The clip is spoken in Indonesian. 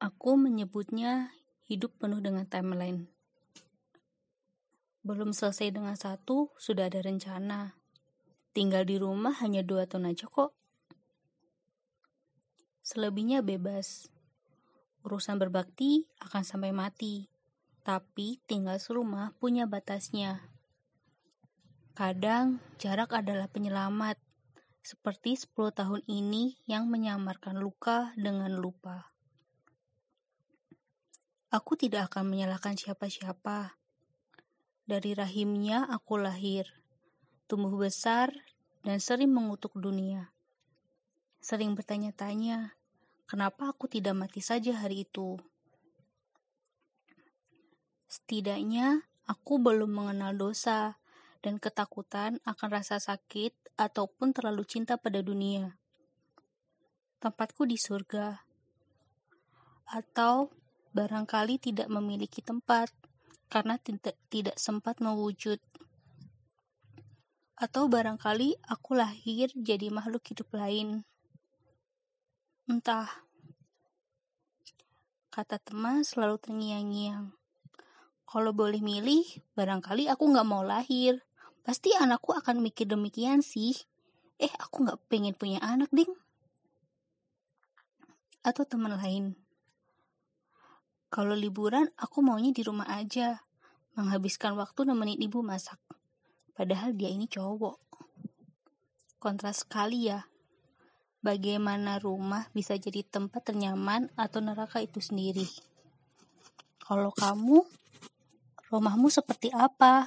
Aku menyebutnya hidup penuh dengan timeline. Belum selesai dengan satu, sudah ada rencana. Tinggal di rumah hanya dua tahun aja kok. Selebihnya bebas. Urusan berbakti akan sampai mati. Tapi tinggal serumah punya batasnya. Kadang jarak adalah penyelamat. Seperti 10 tahun ini yang menyamarkan luka dengan lupa. Aku tidak akan menyalahkan siapa-siapa. Dari rahimnya aku lahir, tumbuh besar, dan sering mengutuk dunia. Sering bertanya-tanya, kenapa aku tidak mati saja hari itu? Setidaknya aku belum mengenal dosa dan ketakutan akan rasa sakit ataupun terlalu cinta pada dunia. Tempatku di surga. Atau barangkali tidak memiliki tempat karena tidak, tidak sempat mewujud. Atau barangkali aku lahir jadi makhluk hidup lain. Entah. Kata teman selalu terngiang-ngiang. Kalau boleh milih, barangkali aku nggak mau lahir. Pasti anakku akan mikir demikian sih. Eh, aku nggak pengen punya anak, ding. Atau teman lain. Kalau liburan, aku maunya di rumah aja. Menghabiskan waktu nemenin ibu masak. Padahal dia ini cowok. Kontras sekali ya. Bagaimana rumah bisa jadi tempat ternyaman atau neraka itu sendiri. Kalau kamu Rumahmu seperti apa?